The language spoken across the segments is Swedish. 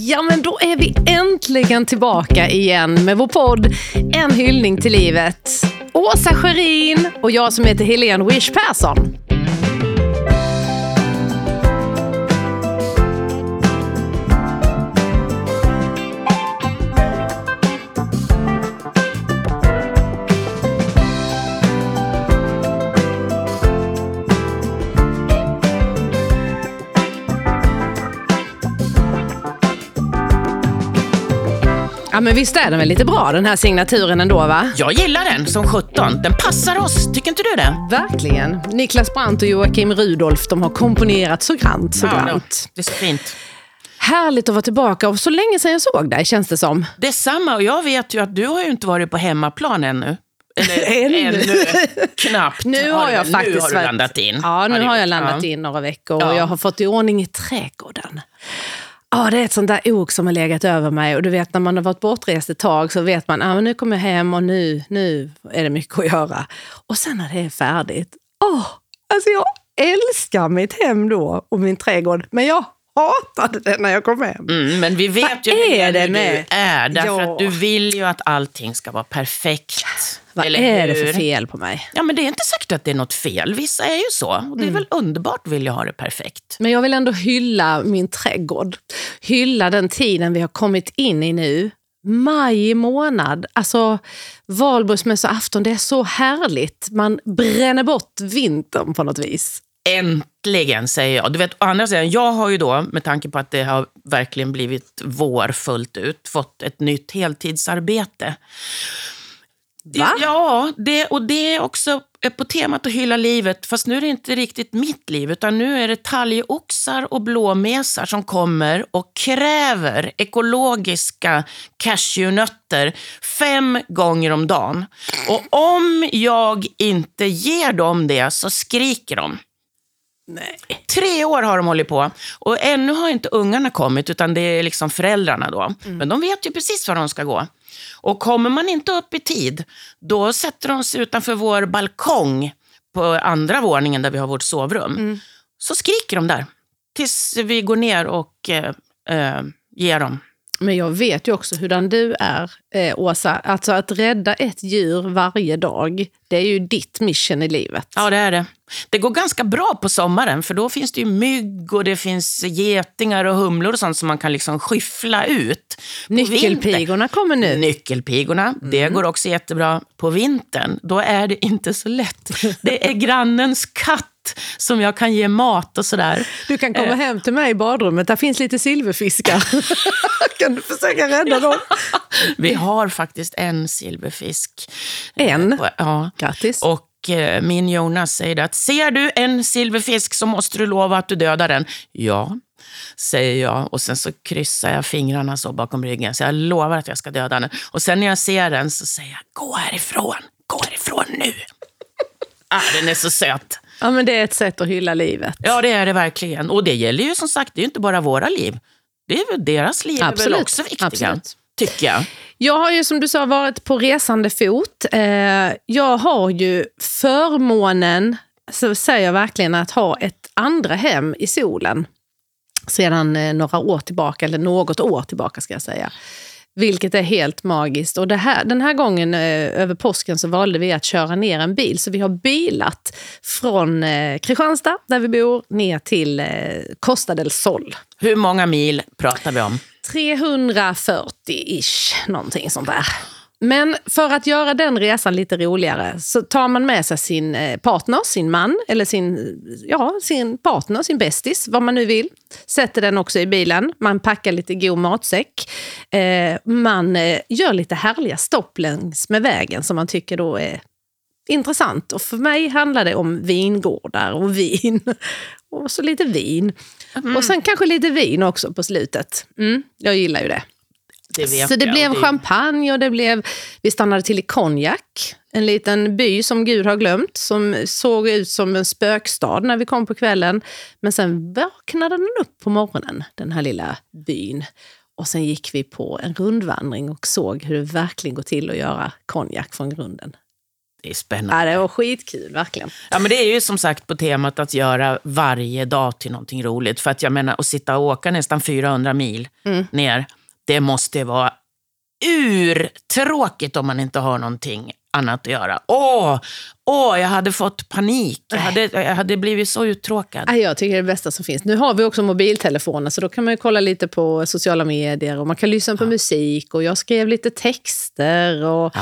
Ja, men då är vi äntligen tillbaka igen med vår podd En hyllning till livet. Åsa Scherin och jag som heter Helene Wish Persson. Men visst är den väl lite bra den här signaturen ändå va? Jag gillar den som 17. Den passar oss, tycker inte du det? Verkligen. Niklas Brandt och Joakim Rudolf de har komponerat så grant, så Ja, grant. det är så fint. Härligt att vara tillbaka och så länge sedan jag såg dig känns det som. Detsamma, och jag vet ju att du har ju inte varit på hemmaplan ännu. Eller Ännu. Knappt. Nu har jag väl? faktiskt Nu har du landat in. Ja, nu har jag landat Ja. in några veckor och Ja. jag har fått i ordning i trädgården. Ja, det är ett sånt där ok som har legat över mig. Och du vet när man har varit bortrest ett tag så vet man att ah, nu kommer jag hem och nu, nu är det mycket att göra. Och sen när det är färdigt, åh, alltså jag älskar mitt hem då och min trädgård. Men jag hatade det när jag kom hem. Mm, men vi vet Vad ju Helene, det hur med- du är. Därför Ja. att du vill ju att allting ska vara perfekt. Vad Eller är det hur? för fel på mig? Ja, men det är inte säkert att det är något fel. Vissa är ju så. Och Mm. det är väl underbart vill jag ha det perfekt. Men jag vill ändå hylla min trädgård. Hylla den tiden vi har kommit in i nu. Maj månad, alltså valborgsmässoafton, det är så härligt. Man bränner bort vintern på något vis. Äntligen, säger jag. Du vet, å andra sidan, jag har ju då, med tanke på att det har verkligen blivit vår fullt ut, fått ett nytt heltidsarbete. Va? Ja, det, och det är också på temat att hylla livet. Fast nu är det inte riktigt mitt liv, utan nu är det talgoxar och blåmesar som kommer och kräver ekologiska cashewnötter fem gånger om dagen. Och om jag inte ger dem det så skriker de. Nej. Tre år har de hållit på och ännu har inte ungarna kommit utan det är liksom föräldrarna då. Men de vet ju precis var de ska gå. Och kommer man inte upp i tid, då sätter de sig utanför vår balkong på andra våningen där vi har vårt sovrum. Så skriker de där tills vi går ner och eh, eh, ger dem. Men jag vet ju också hurdan du är, eh, Åsa. Alltså att rädda ett djur varje dag, det är ju ditt mission i livet. Ja, det är det. Det går ganska bra på sommaren, för då finns det ju mygg och det finns getingar och humlor och sånt som man kan liksom skyffla ut. På Nyckelpigorna kommer nu. Nyckelpigorna, det går också jättebra på vintern. Då är det inte så lätt. Det är grannens katt som jag kan ge mat och sådär. Du kan komma hem till mig i badrummet, där finns lite silverfiskar. kan du försöka rädda dem? Vi har faktiskt en silverfisk. En? Ja. Grattis. Och eh, min Jonas säger att ser du en silverfisk så måste du lova att du dödar den. Ja, säger jag. Och sen så kryssar jag fingrarna så bakom ryggen. Så jag lovar att jag ska döda den. Och sen när jag ser den så säger jag, gå härifrån. Gå härifrån nu. Ah, den är så söt. Ja, men det är ett sätt att hylla livet. Ja, det är det verkligen. Och det gäller ju som sagt, det är inte bara våra liv. Det är väl deras liv är Absolut, väl också viktiga, absolut. tycker jag. Jag har ju som du sa varit på resande fot. Eh, jag har ju förmånen, så säger jag verkligen, att ha ett andra hem i solen. Sedan eh, några år tillbaka, eller något år tillbaka ska jag säga. Vilket är helt magiskt. Och här, den här gången eh, över påsken så valde vi att köra ner en bil. Så vi har bilat från eh, Kristianstad, där vi bor, ner till eh, Costa del Sol. Hur många mil pratar vi om? 340-ish, någonting sånt där. Men för att göra den resan lite roligare så tar man med sig sin eh, partner, sin man eller sin, ja, sin partner, sin bästis, vad man nu vill. Sätter den också i bilen. Man packar lite god matsäck. Eh, man eh, gör lite härliga stopp längs med vägen som man tycker då är intressant. Och för mig handlar det om vingårdar och vin. Och så lite vin. Och sen kanske lite vin också på slutet. Mm, jag gillar ju det. Det vet Så det jag. blev det- champagne och det blev, vi stannade till i Konjak. En liten by som Gud har glömt, som såg ut som en spökstad när vi kom på kvällen. Men sen vaknade den upp på morgonen, den här lilla byn. Och sen gick vi på en rundvandring och såg hur det verkligen går till att göra konjak från grunden. Det är spännande. Ja, det var skitkul, verkligen. Ja, men det är ju som sagt på temat att göra varje dag till någonting roligt. För att jag menar, att sitta och åka nästan 400 mil ner, det måste vara urtråkigt om man inte har någonting annat att göra. Åh, åh jag hade fått panik. Jag hade, jag hade blivit så uttråkad. Ja, Jag tycker det är det bästa som finns. Nu har vi också mobiltelefoner, så då kan man kolla lite på sociala medier och man kan lyssna på musik och jag skrev lite texter och,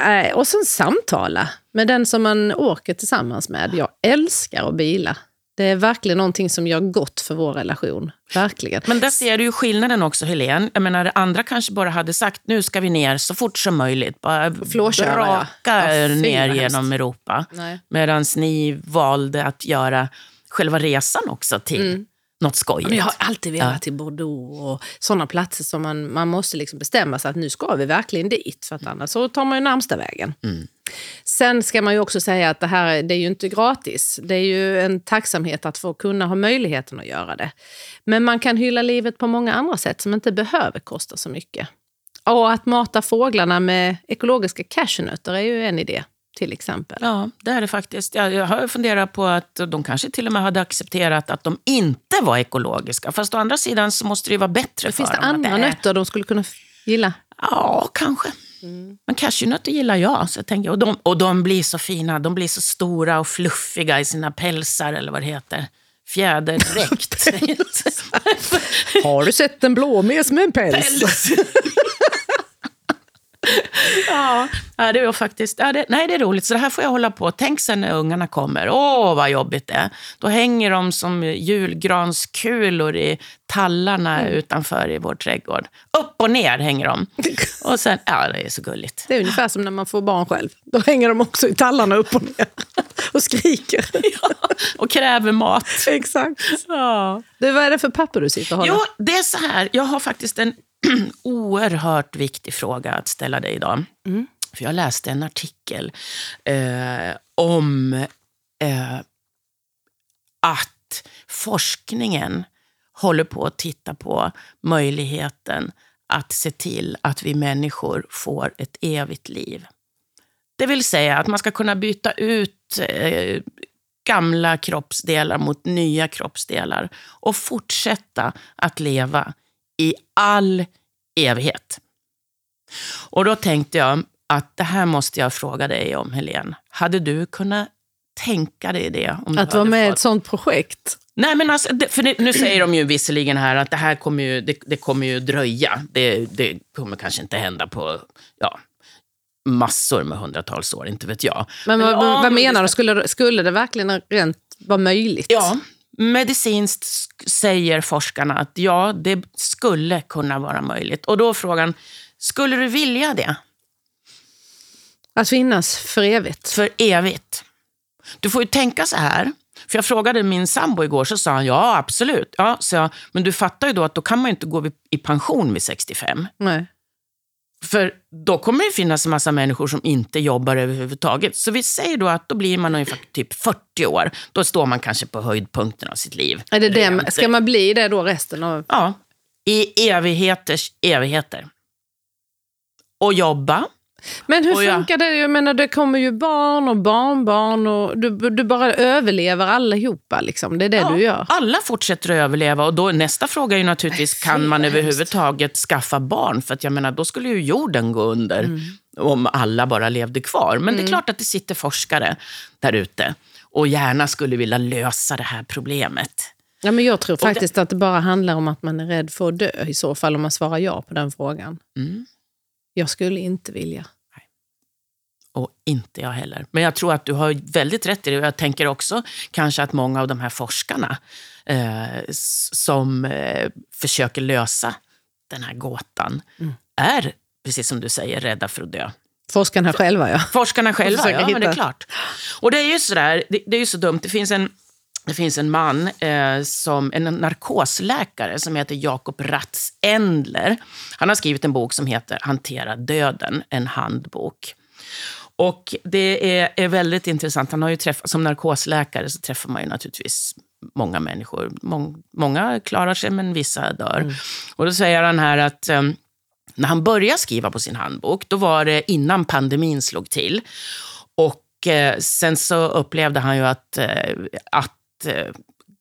äh, och sen samtala med den som man åker tillsammans med. Jag älskar att bila. Det är verkligen någonting som gör gott för vår relation. Verkligen. Men där ser du ju skillnaden också, Helene. Jag menar, andra kanske bara hade sagt nu ska vi ner så fort som möjligt. Bara Flårköra, ja. braka Ja, fy, ner genom Europa. Medan ni valde att göra själva resan också till något skojigt. Mm. Men jag har alltid velat till Bordeaux och sådana platser som man, man måste liksom bestämma sig att nu ska vi verkligen dit. För att annars så tar man ju närmsta vägen. Sen ska man ju också säga att det här det är ju inte gratis. Det är ju en tacksamhet att få kunna ha möjligheten att göra det. Men man kan hylla livet på många andra sätt som inte behöver kosta så mycket. Och att mata fåglarna med ekologiska cashewnötter är ju en idé, till exempel. Ja, det är det faktiskt. Jag, jag har funderat på att de kanske till och med hade accepterat att de inte var ekologiska. Fast å andra sidan så måste det ju vara bättre för Finns det dem. andra är- nötter de skulle kunna gilla? Ja, kanske. Men cashewnötter gillar jag. Så jag tänker, och, de, och de blir så fina. De blir så stora och fluffiga i sina pälsar, eller vad det heter. Fjäderdräkt. Har du sett en blåmes med en päls? Päls. ja, det var faktiskt... Ja, det, nej, det är roligt. Så det här får jag hålla på. Tänk sen när ungarna kommer. Åh, vad jobbigt det är. Då hänger de som julgranskulor i tallarna utanför i vår trädgård. Upp och ner hänger de. Och sen, ja, det är så gulligt. Det är ungefär som när man får barn själv. Då hänger de också i tallarna upp och ner och skriker. Ja, och kräver mat. Exakt. Ja. Du, vad är det för papper du sitter och håller? Jo, det är så här. Jag har faktiskt en oerhört viktig fråga att ställa dig idag. För jag läste en artikel eh, om eh, att forskningen håller på att titta på möjligheten att se till att vi människor får ett evigt liv. Det vill säga att man ska kunna byta ut eh, gamla kroppsdelar mot nya kroppsdelar och fortsätta att leva i all evighet. Och då tänkte jag att det här måste jag fråga dig om, Helene. Hade du kunnat tänka dig det? Om Att vara med i ett sånt projekt? Nej, men alltså, för det, nu säger de ju visserligen här att det här kommer ju, det, det kommer ju dröja. Det, det kommer kanske inte hända på ja, massor med hundratals år, inte vet jag. Men, vad, ja, vad men menar du? Skulle, skulle det verkligen rent vara möjligt? Ja, medicinskt sk- säger forskarna att ja, det skulle kunna vara möjligt. Och då är frågan, skulle du vilja det Att finnas för evigt? för evigt? Du får ju tänka så här. För jag frågade min sambo igår, så sa han ja, absolut. Ja, så jag, men du fattar ju då att då kan man ju inte gå i pension vid 65. Nej. För då kommer det finnas en massa människor som inte jobbar överhuvudtaget. Så vi säger då att då blir man ungefär typ 40 år. Då står man kanske på höjdpunkten av sitt liv. Är det det, ska man bli det då resten av... Ja, i evigheters evigheter. Och jobba. Men hur jag- funkar det? Jag menar, det kommer ju barn och barnbarn och du, du bara överlever allihopa. Liksom. Det är det Ja, du gör. Alla fortsätter att överleva och då nästa fråga är ju naturligtvis, kan man överhuvudtaget skaffa barn? För att jag menar, då skulle ju jorden gå under Mm. om alla bara levde kvar. Men det är klart att det sitter forskare där ute och gärna skulle vilja lösa det här problemet. Ja, men jag tror det- faktiskt att det bara handlar om att man är rädd för att dö i så fall, om man svarar ja på den frågan. Mm. Jag skulle inte vilja. Och inte jag heller. Men jag tror att du har väldigt rätt i det. Jag tänker också kanske att många av de här forskarna eh, som eh, försöker lösa den här gåtan Mm. är, precis som du säger, rädda för att dö. Forskarna själva, ja. Forskarna själva, ja, men det är klart. Och det är ju sådär, det, det är ju så dumt. Det finns en, det finns en man, eh, som, en narkosläkare som heter Jakob Ratz Endler. Han har skrivit en bok som heter Hantera döden, en handbok. Och det är, är väldigt intressant. Han har ju träffat, som narkosläkare så träffar man ju naturligtvis många människor. Mång, många klarar sig, men vissa dör. Och då säger han här att eh, när han började skriva på sin handbok, då var det innan pandemin slog till. Och eh, sen så upplevde han ju att, eh, att eh,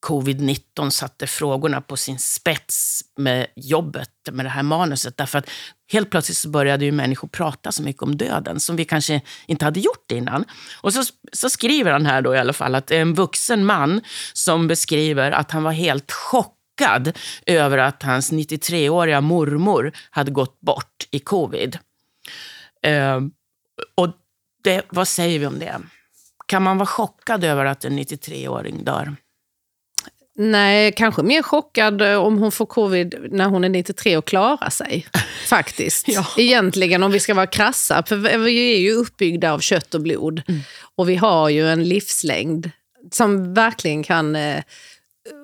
covid-19 satte frågorna på sin spets med jobbet, med det här manuset. Därför att helt plötsligt så började ju människor prata så mycket om döden, som vi kanske inte hade gjort innan. Och så, så skriver han här då i alla fall att det är en vuxen man som beskriver att han var helt chockad över att hans 93-åriga mormor hade gått bort i covid. Eh, och det, vad säger vi om det? Kan man vara chockad över att en 93-åring dör? Nej, kanske mer chockad eh, om hon får covid när hon är 93 och klarar sig. Faktiskt. ja. Egentligen, om vi ska vara krassa. För vi är ju uppbyggda av kött och blod. Mm. Och vi har ju en livslängd som verkligen kan eh,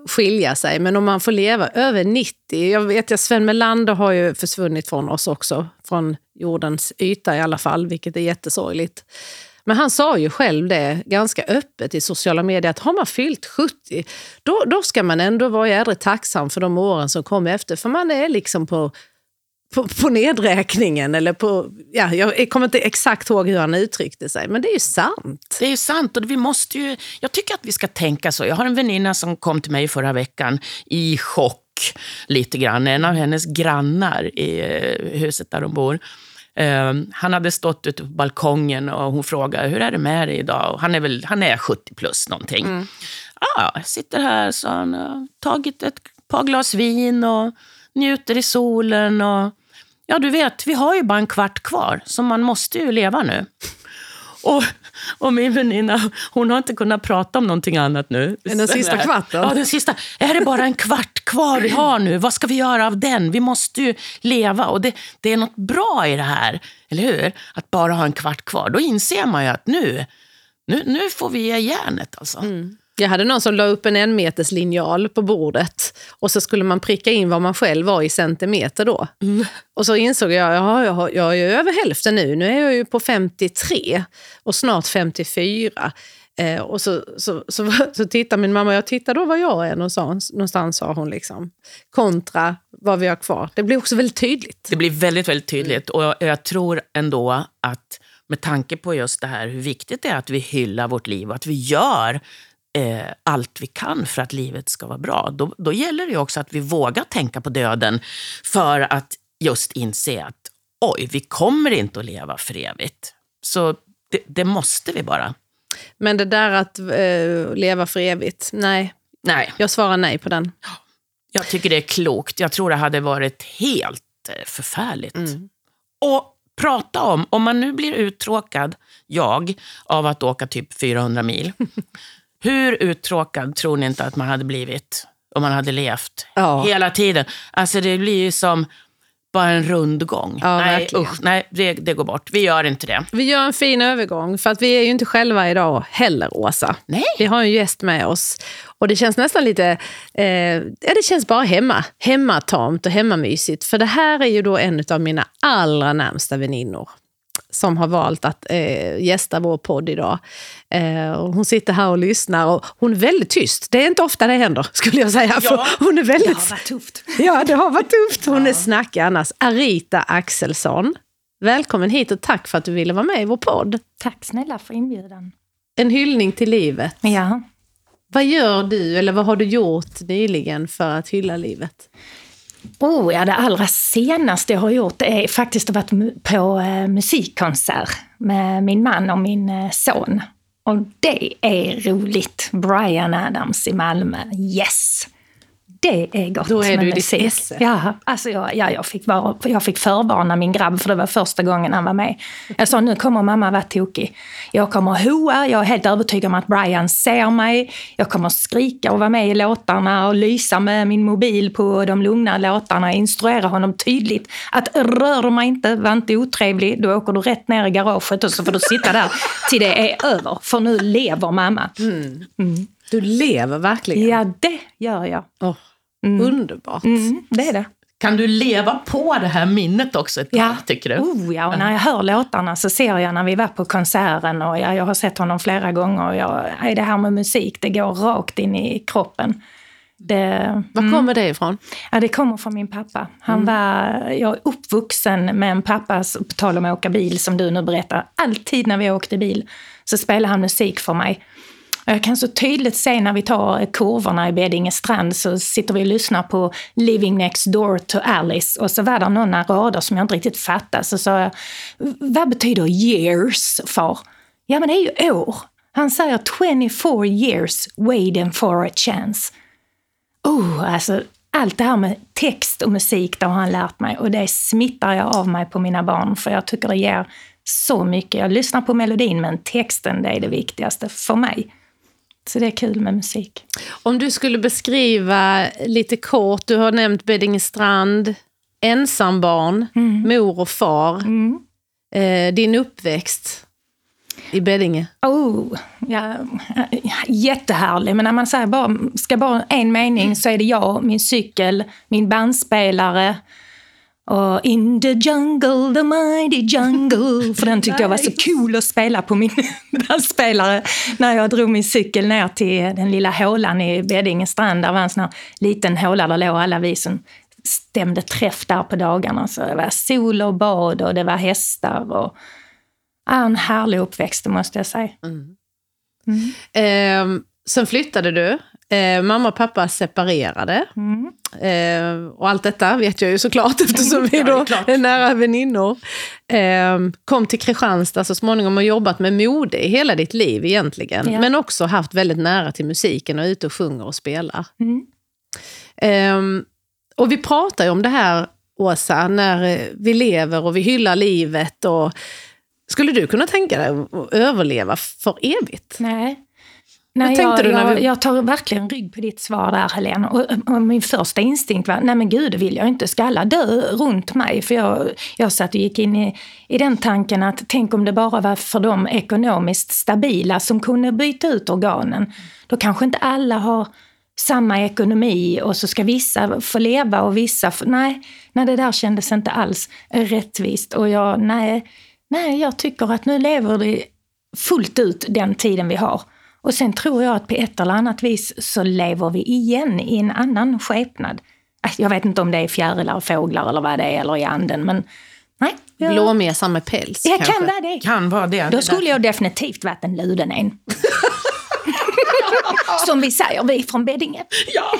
skilja sig. Men om man får leva över 90... Jag vet att Sven Melander har ju försvunnit från oss också. Från jordens yta i alla fall, vilket är jättesorgligt. Men han sa ju själv det ganska öppet i sociala medier att har man fyllt 70 då, då ska man ändå vara jädrigt tacksam för de åren som kom efter. För man är liksom på, på, på nedräkningen. Eller på, ja, jag kommer inte exakt ihåg hur han uttryckte sig, men det är ju sant. Det är sant och vi måste ju, jag tycker att vi ska tänka så. Jag har en väninna som kom till mig förra veckan i chock lite grann. En av hennes grannar i eh, huset där de bor Um, han hade stått ute på balkongen och hon frågade hur är det med dig idag. Och han, är väl, han är 70 plus någonting. Mm. Ja, jag sitter här, så han, har tagit ett par glas vin och njuter i solen. Och, ja, du vet, vi har ju bara en kvart kvar, så man måste ju leva nu. Och, och min väninna, hon har inte kunnat prata om någonting annat nu. Än den sista kvarten? Ja, den sista. Är det bara en kvart kvar vi har nu? Vad ska vi göra av den? Vi måste ju leva. Och det, det är något bra i det här, eller hur? Att bara ha en kvart kvar. Då inser man ju att nu, nu, nu får vi ge järnet alltså. Mm. Jag hade någon som la upp en en meters linjal på bordet och så skulle man pricka in vad man själv var i centimeter då. Mm. Och så insåg jag, ja, jag, jag är över hälften nu. Nu är jag ju på 53 och snart 54. Eh, och så, så, så, så tittar min mamma, jag tittar då vad jag är någonstans, någonstans sa hon. Liksom. Kontra vad vi har kvar. Det blir också väldigt tydligt. Det blir väldigt, väldigt tydligt. Och jag, jag tror ändå att med tanke på just det här hur viktigt det är att vi hyllar vårt liv och att vi gör eh, allt vi kan för att livet ska vara bra. Då, då gäller det också att vi vågar tänka på döden för att just inse att oj, vi kommer inte att leva för evigt. Så det, det måste vi bara. Men det där att eh, leva för evigt, nej. nej. Jag svarar nej på den. Jag tycker det är klokt. Jag tror det hade varit helt eh, förfärligt. Mm. Och prata om, om man nu blir uttråkad, jag, av att åka typ 400 mil. Hur uttråkad tror ni inte att man hade blivit om man hade levt ja. hela tiden? Alltså det blir ju som bara en rundgång. Ja, nej, usch, nej det, det, går bort. Vi gör inte det. Vi gör en fin övergång, för att vi är ju inte själva idag heller, Åsa. Nej. Vi har en gäst med oss. Och det känns nästan lite, eh, ja det känns bara hemma. Hemmatamt och hemmamysigt. För det här är ju då en av mina allra närmsta väninnor som har valt att eh, gästa vår podd idag. Eh, och hon sitter här och lyssnar och hon är väldigt tyst. Det är inte ofta det händer, skulle jag säga. Ja, hon är väldigt... det har varit tufft. Ja, det har varit tufft. Hon ja. är snackig annars. Arita Axelsson, välkommen hit och tack för att du ville vara med i vår podd. Tack snälla för inbjudan. En hyllning till livet. Ja. Vad gör du, eller vad har du gjort nyligen för att hylla livet? Oh, ja, det allra senaste jag har gjort är faktiskt att vara på eh, musikkonsert med min man och min eh, son. Och det är roligt. Brian Adams i Malmö. Yes! Det är gott Då är du i ditt esse. Ja, alltså jag, ja, jag, fick vara, jag fick förvarna min grabb för det var första gången han var med. Jag sa nu kommer mamma vara tokig. Jag kommer hoa, jag är helt övertygad om att Brian ser mig. Jag kommer skrika och vara med i låtarna och lysa med min mobil på de lugna låtarna. Instruera honom tydligt att rör mig inte, var inte otrevlig. Då åker du rätt ner i garaget och så får du sitta där till det är över. För nu lever mamma. Mm. Mm. Du lever verkligen. Ja, det gör jag. Oh. Mm. Underbart. Mm, det är det. Kan du leva på det här minnet också ett tag, ja. tycker du? Oh, ja, och när jag hör låtarna så ser jag när vi var på konserten och jag, jag har sett honom flera gånger. Och jag, det här med musik, det går rakt in i kroppen. Det, Var kommer det ifrån? Ja, det kommer från min pappa. Han var, jag är uppvuxen med en pappa, på tal om att åka bil som du nu berättar. Alltid när vi åkte bil så spelade han musik för mig. Jag kan så tydligt se när vi tar kurvorna i Beddinge strand så sitter vi och lyssnar på Living next door to Alice och så var det några rader som jag inte riktigt fattade. Så sa jag, vad betyder years far? Ja men det är ju år. Han säger 24 years waiting for a chance. Oh, alltså, allt det här med text och musik, det har han lärt mig. Och det smittar jag av mig på mina barn, för jag tycker det ger så mycket. Jag lyssnar på melodin, men texten det är det viktigaste för mig. Så det är kul med musik. Om du skulle beskriva lite kort, du har nämnt Beddingestrand, ensambarn, mor och far, eh, din uppväxt i Beddinge. Oh, ja, jättehärlig. Men när man säger bara, ska bara en mening så är det jag, min cykel, min bandspelare och In the jungle, the mighty jungle. För den tyckte jag var så cool att spela på min bandspelare när jag drog min cykel ner till den lilla hålan i Beddinge strand. Där var en sån här liten håla, där låg alla vi som stämde träff där på dagarna. Så det var sol och bad och det var hästar. Och, ja, en härlig uppväxt, måste jag säga. Eh, sen flyttade du. Eh, mamma och pappa separerade. Eh, och allt detta vet jag ju såklart eftersom vi Ja, det är då är nära väninnor. Eh, kom till Kristianstad så småningom och jobbat med mode i hela ditt liv egentligen. Ja. Men också haft väldigt nära till musiken och är ute och sjunger och spelar. Mm. Ehm, och vi pratar ju om det här, Åsa, när eh, vi lever och vi hyllar livet. Och, skulle du kunna tänka dig att överleva för evigt? Nej. Nej, tänkte jag, du när vi- jag tar verkligen rygg på ditt svar där, Helene. Och, och min första instinkt var, nej men gud, det vill jag inte. Ska alla dö runt mig? För jag, jag satt och gick in i, i den tanken att tänk om det bara var för de ekonomiskt stabila som kunde byta ut organen. Då kanske inte alla har samma ekonomi och så ska vissa få leva och vissa... Få, nej, nej, det där kändes inte alls rättvist. Och jag, nej, nej, jag tycker att nu lever det fullt ut den tiden vi har. Och sen tror jag att på ett eller annat vis så lever vi igen i en annan skepnad. Äh, Jag vet inte om det är fjärilar, fåglar eller vad det är, eller i anden, men nej. Jag, med päls jag kanske? kan vara det. Kan vara det. Då skulle jag definitivt varit en luden en. Som vi säger, vi från Beddinge. Ja.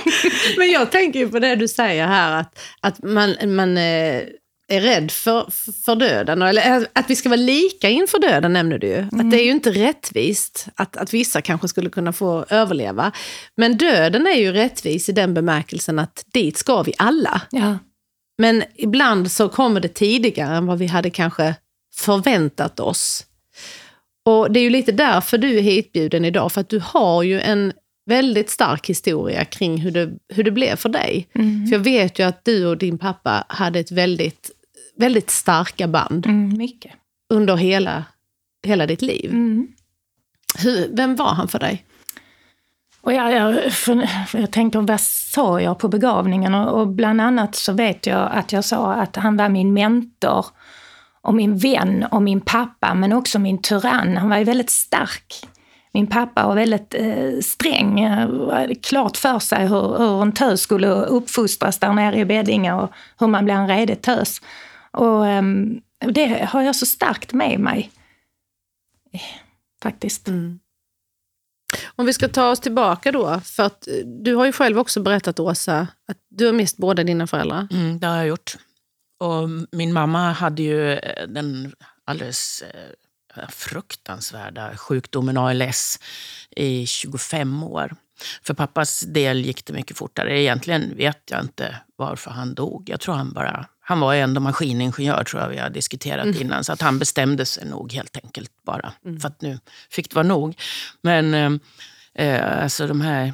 Men jag tänker på det du säger här, att, att man, man eh, är rädd för, för döden. Eller att vi ska vara lika inför döden nämner du ju. Att det är ju inte rättvist att, att vissa kanske skulle kunna få överleva. Men döden är ju rättvis i den bemärkelsen att dit ska vi alla. Ja. Men ibland så kommer det tidigare än vad vi hade kanske förväntat oss. Och det är ju lite därför du är hitbjuden idag, för att du har ju en väldigt stark historia kring hur det, hur det blev för dig. För jag vet ju att du och din pappa hade ett väldigt, väldigt starka band Mm, mycket. under hela, hela ditt liv. Mm. Hur, vem var han för dig? Och jag, jag, för, jag tänkte, vad sa jag på begravningen? Och, och bland annat så vet jag att jag sa att han var min mentor och min vän och min pappa, men också min tyrann. Han var ju väldigt stark. Min pappa var väldigt eh, sträng. eh, klart för sig hur, hur en tös skulle uppfostras där nere i Beddinge och hur man blir en redig tös. Och ehm, det har jag så starkt med mig. Eh, Faktiskt. Om vi ska ta oss tillbaka då, för att eh, du har ju själv också berättat Åsa, att du har mist båda dina föräldrar. Mm, det har jag gjort. Och min mamma hade ju eh, den alldeles fruktansvärda sjukdomen ALS i 25 år. För pappas del gick det mycket fortare. Egentligen vet jag inte varför han dog. Jag tror han bara... Han var ändå maskiningenjör, tror jag vi har diskuterat innan. Så att han bestämde sig nog helt enkelt bara. För att nu fick det vara nog. Men eh, eh, alltså de här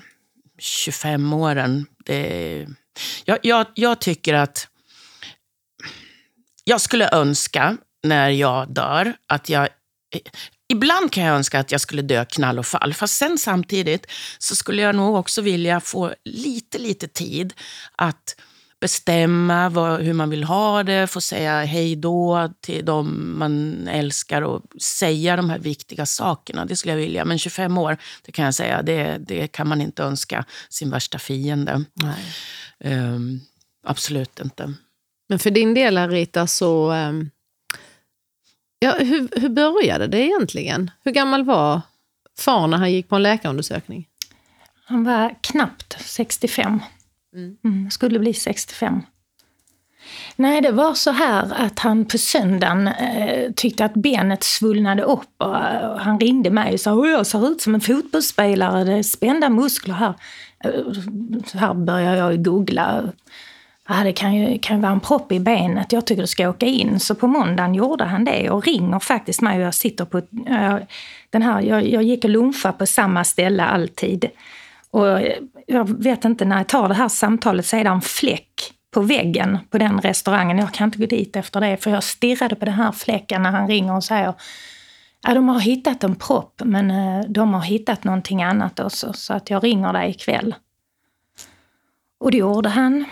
25 åren, det... Jag, jag, jag tycker att jag skulle önska när jag dör att jag... Ibland kan jag önska att jag skulle dö knall och fall. Fast sen samtidigt så skulle jag nog också vilja få lite, lite tid att bestämma vad, hur man vill ha det, få säga hej då till de man älskar och säga de här viktiga sakerna. Det skulle jag vilja. Men 25 år, det kan jag säga, det, det kan man inte önska sin värsta fiende. Um, absolut inte. Men för din del, Rita, så... Um, ja, hur, hur började det egentligen? Hur gammal var far när han gick på en läkarundersökning? Han var knappt 65. Mm. Mm, skulle bli 65. Nej, det var så här att han på söndagen eh, tyckte att benet svullnade upp. Och, och han ringde mig och sa att jag ser ut som en fotbollsspelare, det är spända muskler här. Eh, så här började jag googla. Ja, det kan ju, kan ju vara en propp i benet, jag tycker du ska åka in. Så på måndagen gjorde han det och ringer faktiskt mig och jag sitter på... Äh, den här, jag, jag gick och lunchade på samma ställe alltid. Och jag vet inte, när jag tar det här samtalet så är det en fläck på väggen på den restaurangen. Jag kan inte gå dit efter det, för jag stirrade på den här fläcken när han ringer och säger Ja, de har hittat en propp, men eh, de har hittat någonting annat också, så att jag ringer dig ikväll. Och det gjorde han.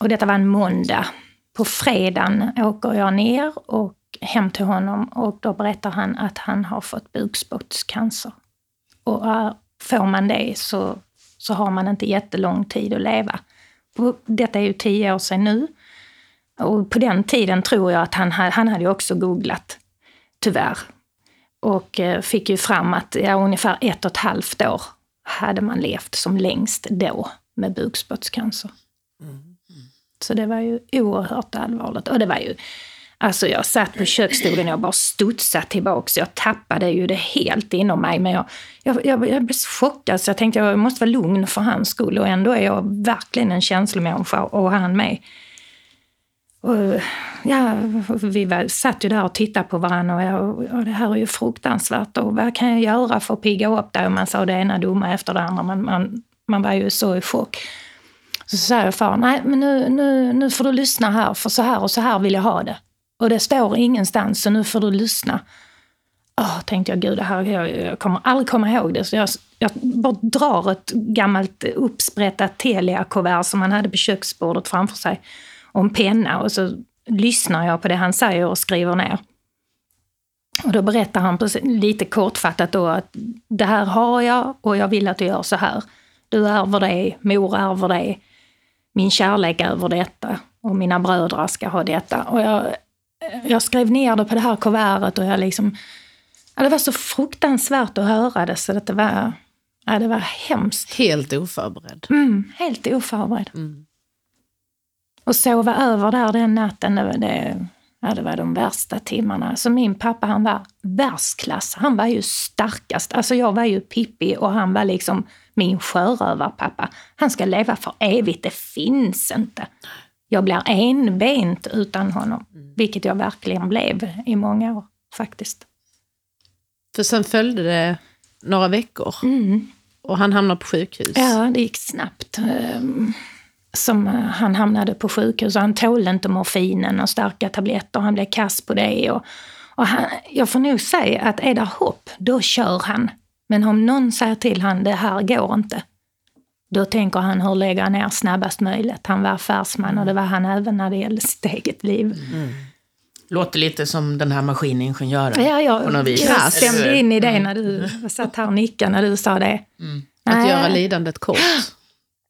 Och detta var en måndag. På fredagen åker jag ner och hem till honom och då berättar han att han har fått bukspottscancer. Och eh, får man det så så har man inte jättelång tid att leva. Detta är ju tio år sedan nu. Och på den tiden tror jag att han, han hade också googlat, tyvärr. Och eh, fick ju fram att ja, ungefär ett och ett halvt år hade man levt som längst då med bukspottscancer. Mm. Så det var ju oerhört allvarligt. Och det var ju Alltså jag satt på köksstolen och bara studsade tillbaka. Jag tappade ju det helt inom mig. Men jag, jag, jag, jag blev så chockad så jag tänkte att jag måste vara lugn för hans skull. Och ändå är jag verkligen en känslomänniska och han med. Och, ja, vi var, satt ju där och tittade på varandra och, jag, och det här är ju fruktansvärt. Och vad kan jag göra för att pigga upp det? Och man sa det ena dumma efter det andra. Man, man, man var ju så i chock. Så sa jag far, nej men nu, nu, nu får du lyssna här för så här och så här vill jag ha det. Och det står ingenstans, så nu får du lyssna. Oh, tänkte jag, gud, det här, jag, jag kommer aldrig komma ihåg det. Så jag, jag bara drar ett gammalt uppsprättat Telia-kuvert som han hade på köksbordet framför sig och en penna och så lyssnar jag på det han säger och skriver ner. Och då berättar han lite kortfattat då att det här har jag och jag vill att du gör så här. Du ärver det, mor ärver det, min kärlek över detta och mina bröder ska ha detta. Och jag jag skrev ner det på det här kuvertet och jag liksom... Ja, det var så fruktansvärt att höra det så att det var, ja, det var hemskt. Helt oförberedd. Mm, helt oförberedd. Mm. Och sova över där den natten, det, det, ja, det var de värsta timmarna. Så min pappa han var världsklass. Han var ju starkast. Alltså jag var ju Pippi och han var liksom min sjörövarpappa. Han ska leva för evigt, det finns inte jag blir enbent utan honom. Mm. Vilket jag verkligen blev i många år faktiskt. För sen följde det några veckor mm. och han hamnade på sjukhus. Ja, det gick snabbt. Ehm, som eh, han hamnade på sjukhus och han tålde inte morfinen och starka tabletter. Han blev kass på det. Och, och han, jag får nog säga att är det hopp, då kör han. Men om någon säger till han det här går inte, då tänker han hur lägga ner snabbast möjligt. Han var affärsman och det var han även när det gällde sitt eget liv. Mm. Låter lite som den här maskiningenjören. Ja, jag, på något vis. jag stämde in i det när du mm. satt här och nickade när du sa det. Mm. Att göra lidandet kort.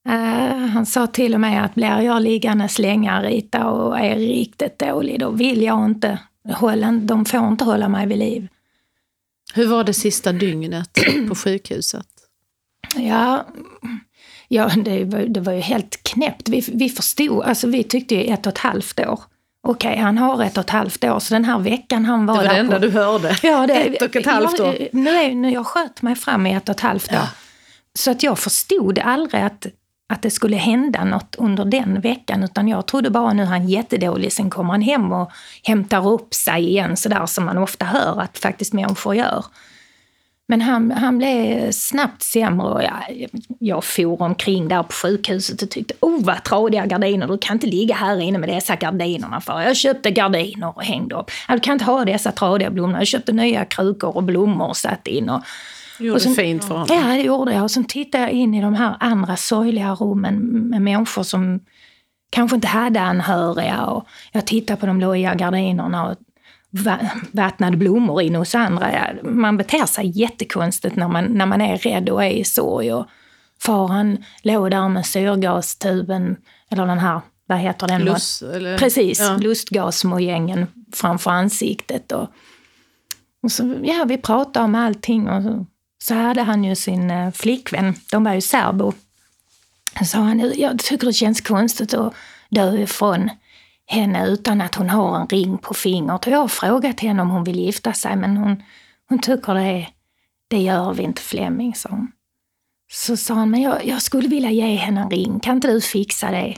Uh, han sa till och med att blir jag liggande länge Rita och är riktigt dålig, då vill jag inte hålla, de får inte hålla mig vid liv. Hur var det sista dygnet på sjukhuset? Ja, Ja, det var, det var ju helt knäppt. Vi, vi förstod, alltså vi tyckte ju ett och ett halvt år. Okej, okay, han har ett och ett halvt år, så den här veckan han var där... Det var det enda på, du hörde? Ja, det, ett och ett halvt år. Jag, nu, är, nu jag sköt mig fram i ett och ett halvt år. Ja. Så att jag förstod aldrig att, att det skulle hända något under den veckan, utan jag trodde bara nu är han jättedålig, sen kommer han hem och hämtar upp sig igen, sådär som man ofta hör att faktiskt människor gör. Men han, han blev snabbt sämre och jag, jag for omkring där på sjukhuset och tyckte, oh vad tradiga gardiner, du kan inte ligga här inne med dessa gardinerna för. Jag köpte gardiner och hängde upp. Du kan inte ha dessa tradiga blommor. Jag köpte nya krukor och blommor och satt in. Och, gjorde sen, fint för honom. Ja, det gjorde jag. Och sen tittade jag in i de här andra sorgliga rummen med människor som kanske inte hade anhöriga. Och jag tittade på de lojiga gardinerna och vattnade blommor in hos andra. Man beter sig jättekonstigt när man, när man är rädd och är i sorg. Och far han låg där med syrgastuben, eller den här, vad heter den? Lust, eller? Precis, Ja. lustgasmojängen framför ansiktet. Och, och så, ja, vi pratade om allting och så, så hade han ju sin eh, flickvän, de var ju serbo. Så sa han, jag tycker det känns konstigt att dö ifrån henne utan att hon har en ring på fingret. Och jag har frågat henne om hon vill gifta sig men hon, hon tycker det, det gör vi inte Flemming, sa hon. Så sa han, men jag, jag skulle vilja ge henne en ring, kan inte du fixa det?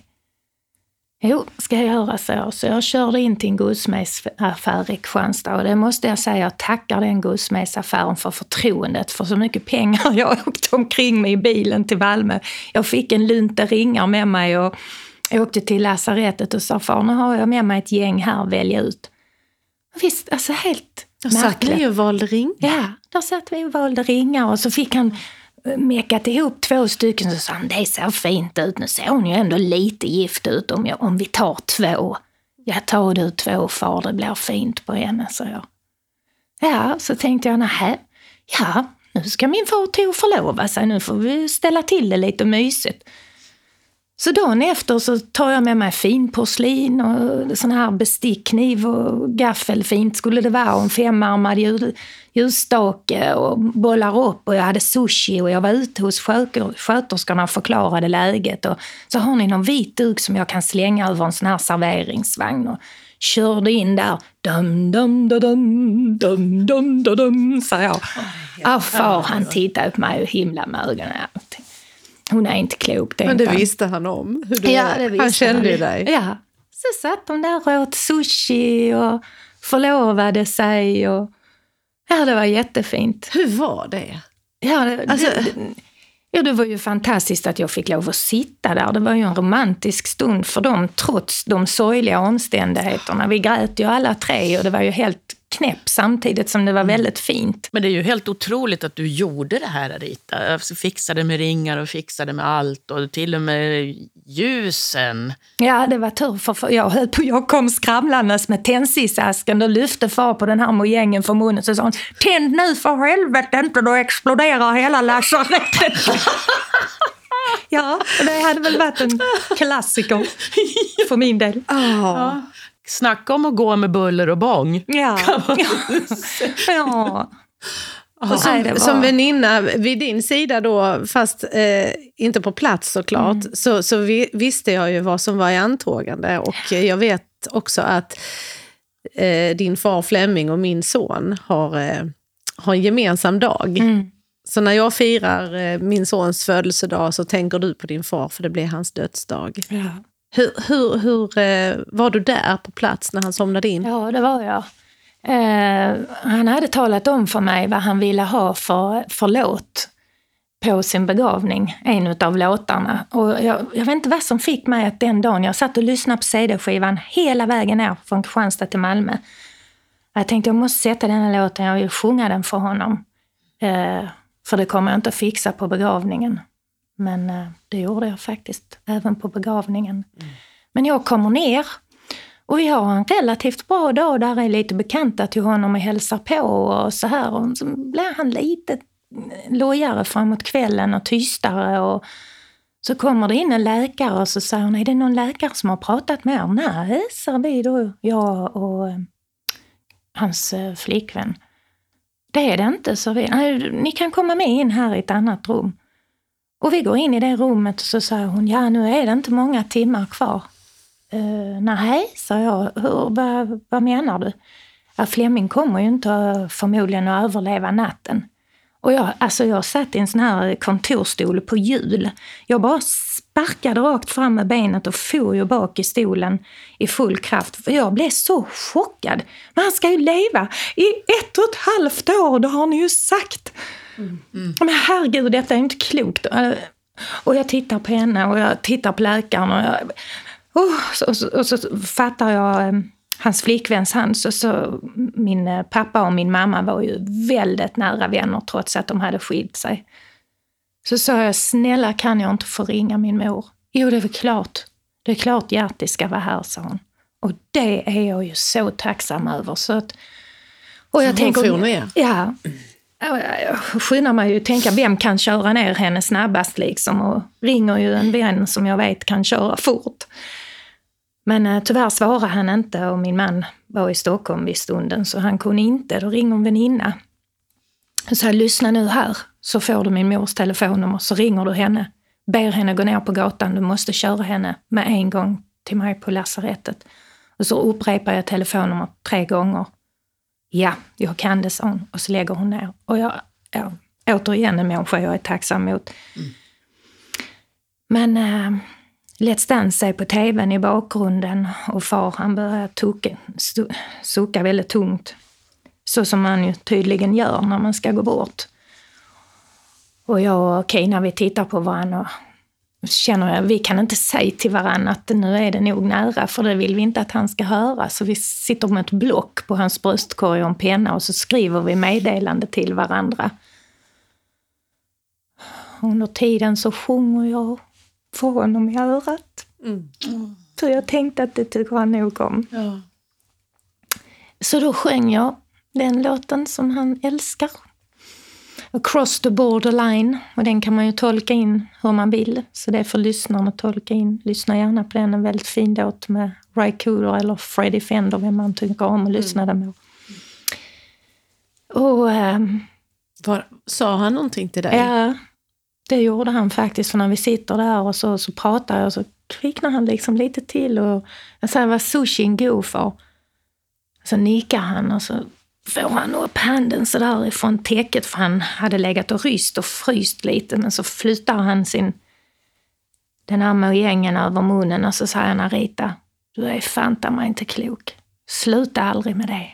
Jo, ska jag göra så. Så jag körde in till en guldsmedsaffär i Kristianstad och det måste jag säga, jag tackar den guldsmedsaffären för förtroendet för så mycket pengar jag åkte omkring med i bilen till Malmö. Jag fick en lunta ringar med mig och jag åkte till lasarettet och sa, far nu har jag med mig ett gäng här, välj ut. Visst, alltså helt satt märkligt. ni och valde ring. Ja, där satt vi och valde ringar och så fick han eh, mekat ihop två stycken så sa han det ser fint ut. Nu ser hon ju ändå lite gift ut om, jag, om vi tar två. Ja, ta du två far, det blir fint på henne, sa jag. Ja, så tänkte jag, nähä, ja, nu ska min far till att förlova sig, nu får vi ställa till det lite mysigt. Så dagen efter så tar jag med mig finporslin och sån här bestickniv och gaffel. Fint skulle det vara och en femarmad ljus, ljusstake och bollar upp och jag hade sushi och jag var ute hos sköter- sköterskorna och förklarade läget. Och så har ni någon vit duk som jag kan slänga över en sån här serveringsvagn. Och körde in där. Dum, dum, dum, dum, dum, dum, dum, dum, sa jag. Ja, far han tittade på mig och himlade med ögonen. Hon är inte klok, Men det visste han om. Hur du Ja, det visste han kände ju han. dig. Ja. Så satt de där och åt sushi och förlovade sig. Och... Ja, det var jättefint. Hur var det? Ja, det, Alltså- det, ja, det var ju fantastiskt att jag fick lov att sitta där. Det var ju en romantisk stund för dem, trots de sorgliga omständigheterna. Vi grät ju alla tre och det var ju helt knäpp samtidigt som det var väldigt fint. Men det är ju helt otroligt att du gjorde det här, Rita. Alltså, fixade med ringar och fixade med allt och till och med ljusen. Ja, det var tur för, jag, höll på, jag kom skramlandes med tändsticasken och lyfte far på den här mojängen för munnen så sa hon Tänd nu för helvete inte, då exploderar hela lasarettet. ja, och det hade väl varit en klassiker för min del. Ja. Snacka om att gå med buller och bång. Ja. ja. Och Nej, som, det var- som väninna vid din sida då, fast eh, inte på plats såklart, Mm. så, så vi, visste jag ju vad som var i antågande. Och jag vet också att eh, din far Flemming och min son har, eh, har en gemensam dag. Mm. Så när jag firar eh, min sons födelsedag så tänker du på din far, för det blir hans dödsdag. Ja. Hur, hur, hur eh, var du där på plats när han somnade in? Ja, det var jag. Eh, han hade talat om för mig vad han ville ha för, för låt på sin begravning, en av låtarna. Och jag, jag vet inte vad som fick mig att den dagen, jag satt och lyssnade på CD-skivan hela vägen ner från Kristianstad till Malmö. Jag tänkte jag måste sätta den här låten, jag vill sjunga den för honom. Eh, för det kommer jag inte att fixa på begravningen. Men eh, det gjorde jag faktiskt, även på begravningen. Men jag kommer ner och vi har en relativt bra dag där är lite bekanta till honom och hälsar på och så här. Och så blir han lite lojare framåt kvällen och tystare. Och så kommer det in en läkare och så säger hon, är det någon läkare som har pratat med er? Nej, sa vi då, jag och eh, hans eh, flickvän. Det är det inte, sa vi. Ni kan komma med in här i ett annat rum. Och vi går in i det rummet och så säger hon, ja nu är det inte många timmar kvar. Uh, nej, sa jag. Hur, vad, vad menar du? Ja, Flemming kommer ju inte förmodligen att överleva natten. Och jag, alltså jag satt i en sån här kontorstol på hjul. Jag bara sparkade rakt fram med benet och for ju bak i stolen i full kraft. För jag blev så chockad. Men han ska ju leva i ett och ett halvt år, det har ni ju sagt. Men herregud, detta är inte klokt. Och jag tittar på henne och jag tittar på läkaren och jag... Oh, så, och, så, och så fattar jag eh, hans flickväns hand. Så, så min eh, pappa och min mamma var ju väldigt nära vänner trots att de hade skilt sig. Så sa jag, snälla kan jag inte få ringa min mor? Jo, det är väl klart Det är klart Gerti ska vara här, sa hon. Och det är jag ju så tacksam över. Så att, och jag Så hon tänker, for ner? Ja. Jag skyndar mig ju att tänka, vem kan köra ner henne snabbast liksom? Och ringer ju en vän som jag vet kan köra fort. Men eh, tyvärr svarade han inte och min man var i Stockholm vid stunden så han kunde inte. Då ringer en väninna. Så Jag lyssna nu här så får du min mors telefonnummer så ringer du henne. Ber henne gå ner på gatan, du måste köra henne med en gång till mig på lasarettet. Och så upprepar jag telefonnumret tre gånger. Ja, jag kan det, sa hon. Och så lägger hon ner. Och jag, ja, återigen en människa jag är tacksam mot. Men äh, Let's Dance är på tvn i bakgrunden och far han börjar tucka, sucka väldigt tungt. Så som man ju tydligen gör när man ska gå bort. Och jag och Kina vi tittar på varandra känner jag, vi kan inte säga till varandra att nu är det nog nära, för det vill vi inte att han ska höra. Så vi sitter med ett block på hans bröstkorg och en penna och så skriver vi meddelande till varandra. Under tiden så sjunger jag för honom i örat. Så jag tänkte att det tycker han nog om. Ja. Så då sjöng jag den låten som han älskar. Across the borderline. Och den kan man ju tolka in hur man vill. Så det är för lyssnarna att tolka in. Lyssna gärna på den. En väldigt fin låt med Ry Cooder eller Freddie Fender, vem man tycker om att lyssna den på. Och ehm, Var, sa han någonting till dig? Ja, det gjorde han faktiskt. För när vi sitter där och så, så pratar jag och så kvicknar han liksom lite till. Och jag säger, vad sushin god för? Så nickar han och så får han upp handen så där ifrån täcket för han hade legat och ryst och fryst lite. Men så flyttar han sin den här mojängen över munnen och så säger han Arita, du är fanta mig inte klok. Sluta aldrig med det.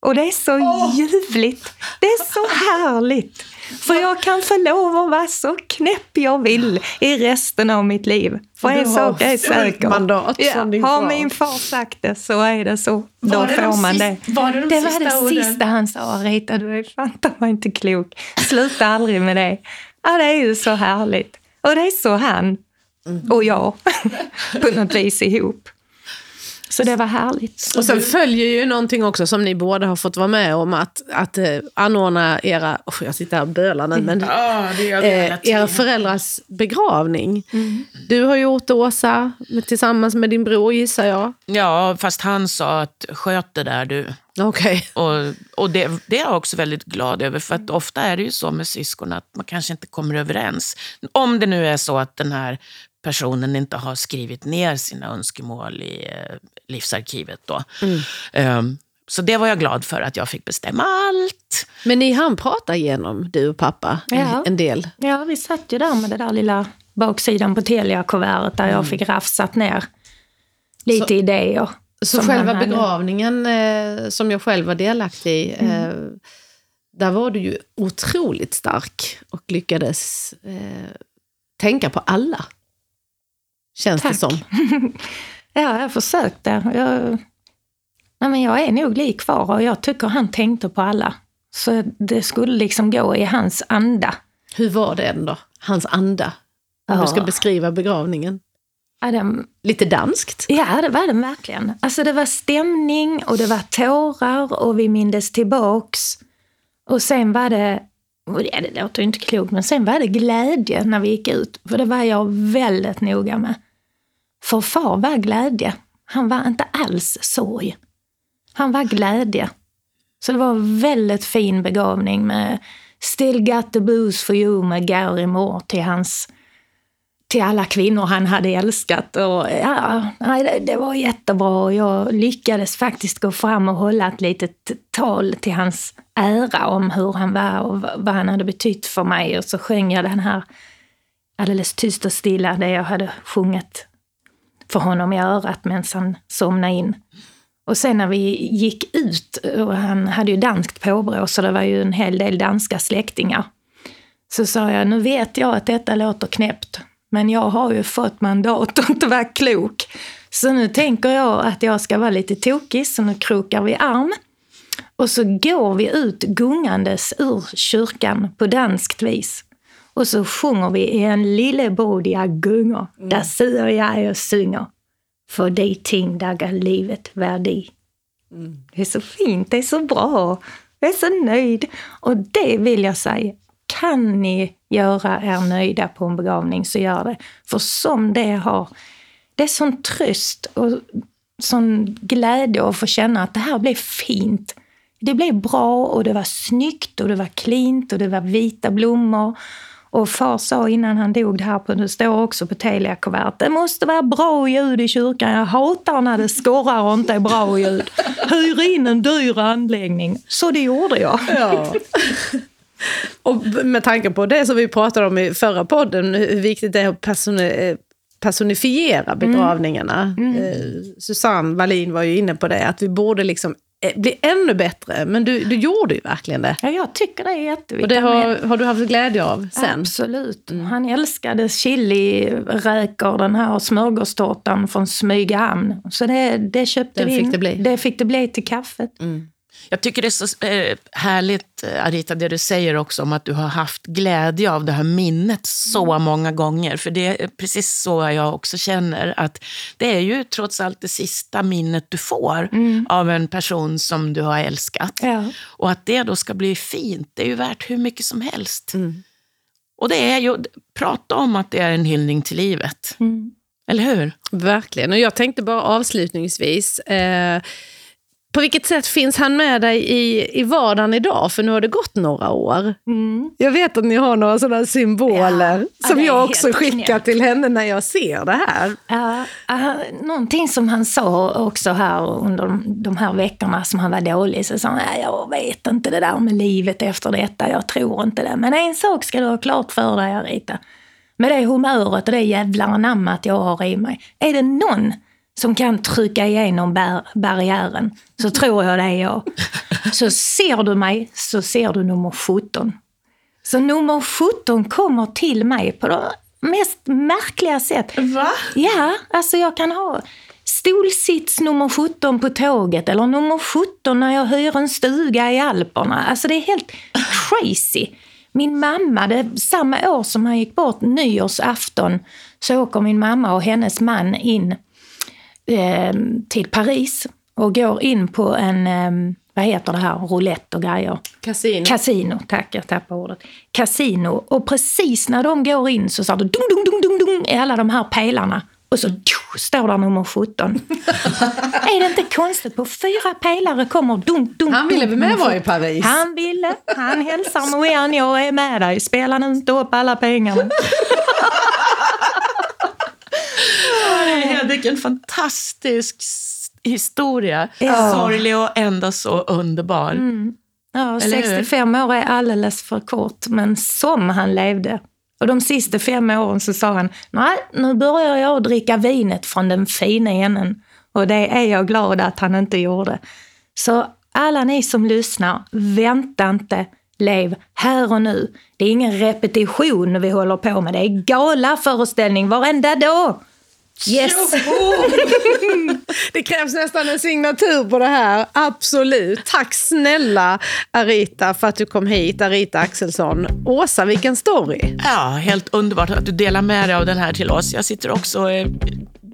Och det är så ljuvligt. Det är så härligt. För jag kan få lov att vara så knäpp jag vill i resten av mitt liv. För en sak är säker. mandat din har min far sagt det så är det så. Då Var det får man det. var det de det var det orden? sista han sa. Rita, du är fan inte klok. Sluta aldrig med det. Ja, det är ju så härligt. Och det är så han och jag på något vis ihop. Så det var härligt. Och sen följer ju någonting också som ni båda har fått vara med om, att, att eh, anordna era, oh, jag sitter här och bölar nu, men Ja, det gör vi eh, era föräldrars begravning. Mm. Du har gjort det, Åsa, med, tillsammans med din bror gissar jag. Ja, fast han sa att sköt det där du. Okej. Och, och det, det är jag också väldigt glad över, för att ofta är det ju så med syskon att man kanske inte kommer överens. Om det nu är så att den här personen inte har skrivit ner sina önskemål i eh, livsarkivet. Då. Ehm, så det var jag glad för, att jag fick bestämma allt. Men ni hann prata igenom, du och pappa, en, Ja. en del. Ja, vi satt ju där med det där lilla baksidan på Telia-kuvertet där jag fick rafsat ner lite Så- idéer. Så själva begravningen eh, som jag själv var delaktig i, eh, där var du ju otroligt stark och lyckades eh, tänka på alla. Känns det Tack. som. Ja, jag försökte. Jag, nej, men jag är nog lik far och jag tycker han tänkte på alla. Så det skulle liksom gå i hans anda. Hur var det då? Hans anda? Om du ska Ja. beskriva begravningen. Ja, den, Lite danskt? ja, det var den verkligen. Alltså det var stämning och det var tårar och vi mindes tillbaks. Och sen var det, ja, det låter ju inte klokt, men sen var det glädje när vi gick ut. För det var jag väldigt noga med. För far var glädje. Han var inte alls sorg. Han var glädje. Så det var en väldigt fin begravning med Still got the blues for you med Gary Moore till hans till alla kvinnor han hade älskat. Och, ja, det, det var jättebra och jag lyckades faktiskt gå fram och hålla ett litet tal till hans ära om hur han var och vad han hade betytt för mig. Och så sjöng jag den här alldeles tyst och stilla, det jag hade sjungit för honom i örat medan han somnade in. Och sen när vi gick ut, och han hade ju danskt påbrå så det var ju en hel del danska släktingar. Så sa jag, nu vet jag att detta låter knäppt, men jag har ju fått mandat att inte vara klok. Så nu tänker jag att jag ska vara lite tokig, så nu krokar vi arm. Och så går vi ut gungandes ur kyrkan på danskt vis. Och så sjunger vi i en lillebodiga gungor. Där syr jag och synger. för de ting där gav livet värde. Det är så fint, det är så bra. Jag är så nöjd. Och det vill jag säga, kan ni göra er nöjda på en begravning så gör det. För som det har, det är sån tröst och sån glädje att få känna att det här blev fint. Det blev bra och det var snyggt och det var klint och det var vita blommor. Och far sa innan han dog, det här på, det står också på Telia-kuvert, det måste vara bra ljud i kyrkan. Jag hatar när det skorrar och inte är bra ljud. Hyr in en dyr anläggning. Så det gjorde jag. Ja. Och med tanke på det som vi pratade om i förra podden, hur viktigt det är att personi- personifiera begravningarna. Eh, Susanne Wallin var ju inne på det, att vi borde liksom bli ännu bättre. Men du, du gjorde ju verkligen det. Ja, jag tycker det är Och jätteviktigt. det har, har du haft glädje av sen? Absolut. Han älskade chiliräkor, den här smörgåstårtan från Smygehamn. Så det, det köpte Den vi fick in. det bli. Det fick det bli till kaffet. Jag tycker det är så eh, härligt, eh, Arita, det du säger också om att du har haft glädje av det här minnet så många gånger. För det är precis så jag också känner. att Det är ju trots allt det sista minnet du får av en person som du har älskat. Ja. Och att det då ska bli fint, det är ju värt hur mycket som helst. Och det är ju, prata om att det är en hyllning till livet. Eller hur? Verkligen. Och jag tänkte bara avslutningsvis, eh, på vilket sätt finns han med dig i, i vardagen idag? För nu har det gått några år. Jag vet att ni har några sådana symboler Ja, som jag också skickar knäppt. till henne när jag ser det här. Ja, uh, någonting som han sa också här under de, här veckorna som han var dålig, så sa han, "Nej, jag vet inte det där med livet efter detta, jag tror inte det. Men en sak ska du ha klart för dig, Arita. Med det humöret och det jävla anammat jag har i mig. Är det någon som kan trycka igenom bar- barriären så tror jag det är jag. Så ser du mig så ser du nummer 17. Så nummer 17 kommer till mig på de mest märkliga sätt. Va? Ja, alltså jag kan ha stolsits nummer 17 på tåget eller nummer 17 när jag hyr en stuga i Alperna. Alltså det är helt crazy. Min mamma, det, samma år som han gick bort, nyårsafton, så åker min mamma och hennes man in eh, till Paris och går in på en, eh, vad heter det här, roulette och grejer. Kasino. Casino, tack, jag tappade ordet. Casino. Och precis när de går in så sa det dung, dung, dung, dung, dung i alla de här pelarna. Och så tjo, står där nummer 17. är det inte konstigt? På fyra pelare kommer dunk, dunk, Han ville med vara i 17. Paris? Han ville. Han hälsar Moen, jag är med dig. Spela nu inte upp alla pengarna. Ja, vilken fantastisk historia. Ja. Sorglig och ändå så underbar. Ja, Eller hur? 65 år är alldeles för kort, men som han levde. Och de sista fem åren så sa han, nej, nu börjar jag dricka vinet från den fina änden. Och det är jag glad att han inte gjorde. Så alla ni som lyssnar, vänta inte, lev här och nu. Det är ingen repetition vi håller på med, det är galaföreställning varenda dag. Yes! Det krävs nästan en signatur på det här. Absolut. Tack snälla Arita för att du kom hit. Arita Axelsson. Åsa, vilken story. Ja, helt underbart att du delar med dig av den här till oss. Jag sitter också eh,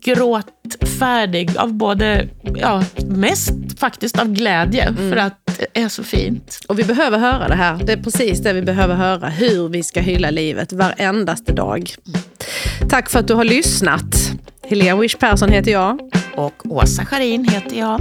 gråtfärdig av både, ja, mest faktiskt av glädje för att det är så fint. Och vi behöver höra det här. Det är precis det vi behöver höra. Hur vi ska hylla livet varendaste dag. Tack för att du har lyssnat. Helene Wish Persson heter jag. Och Åsa Scharin heter jag.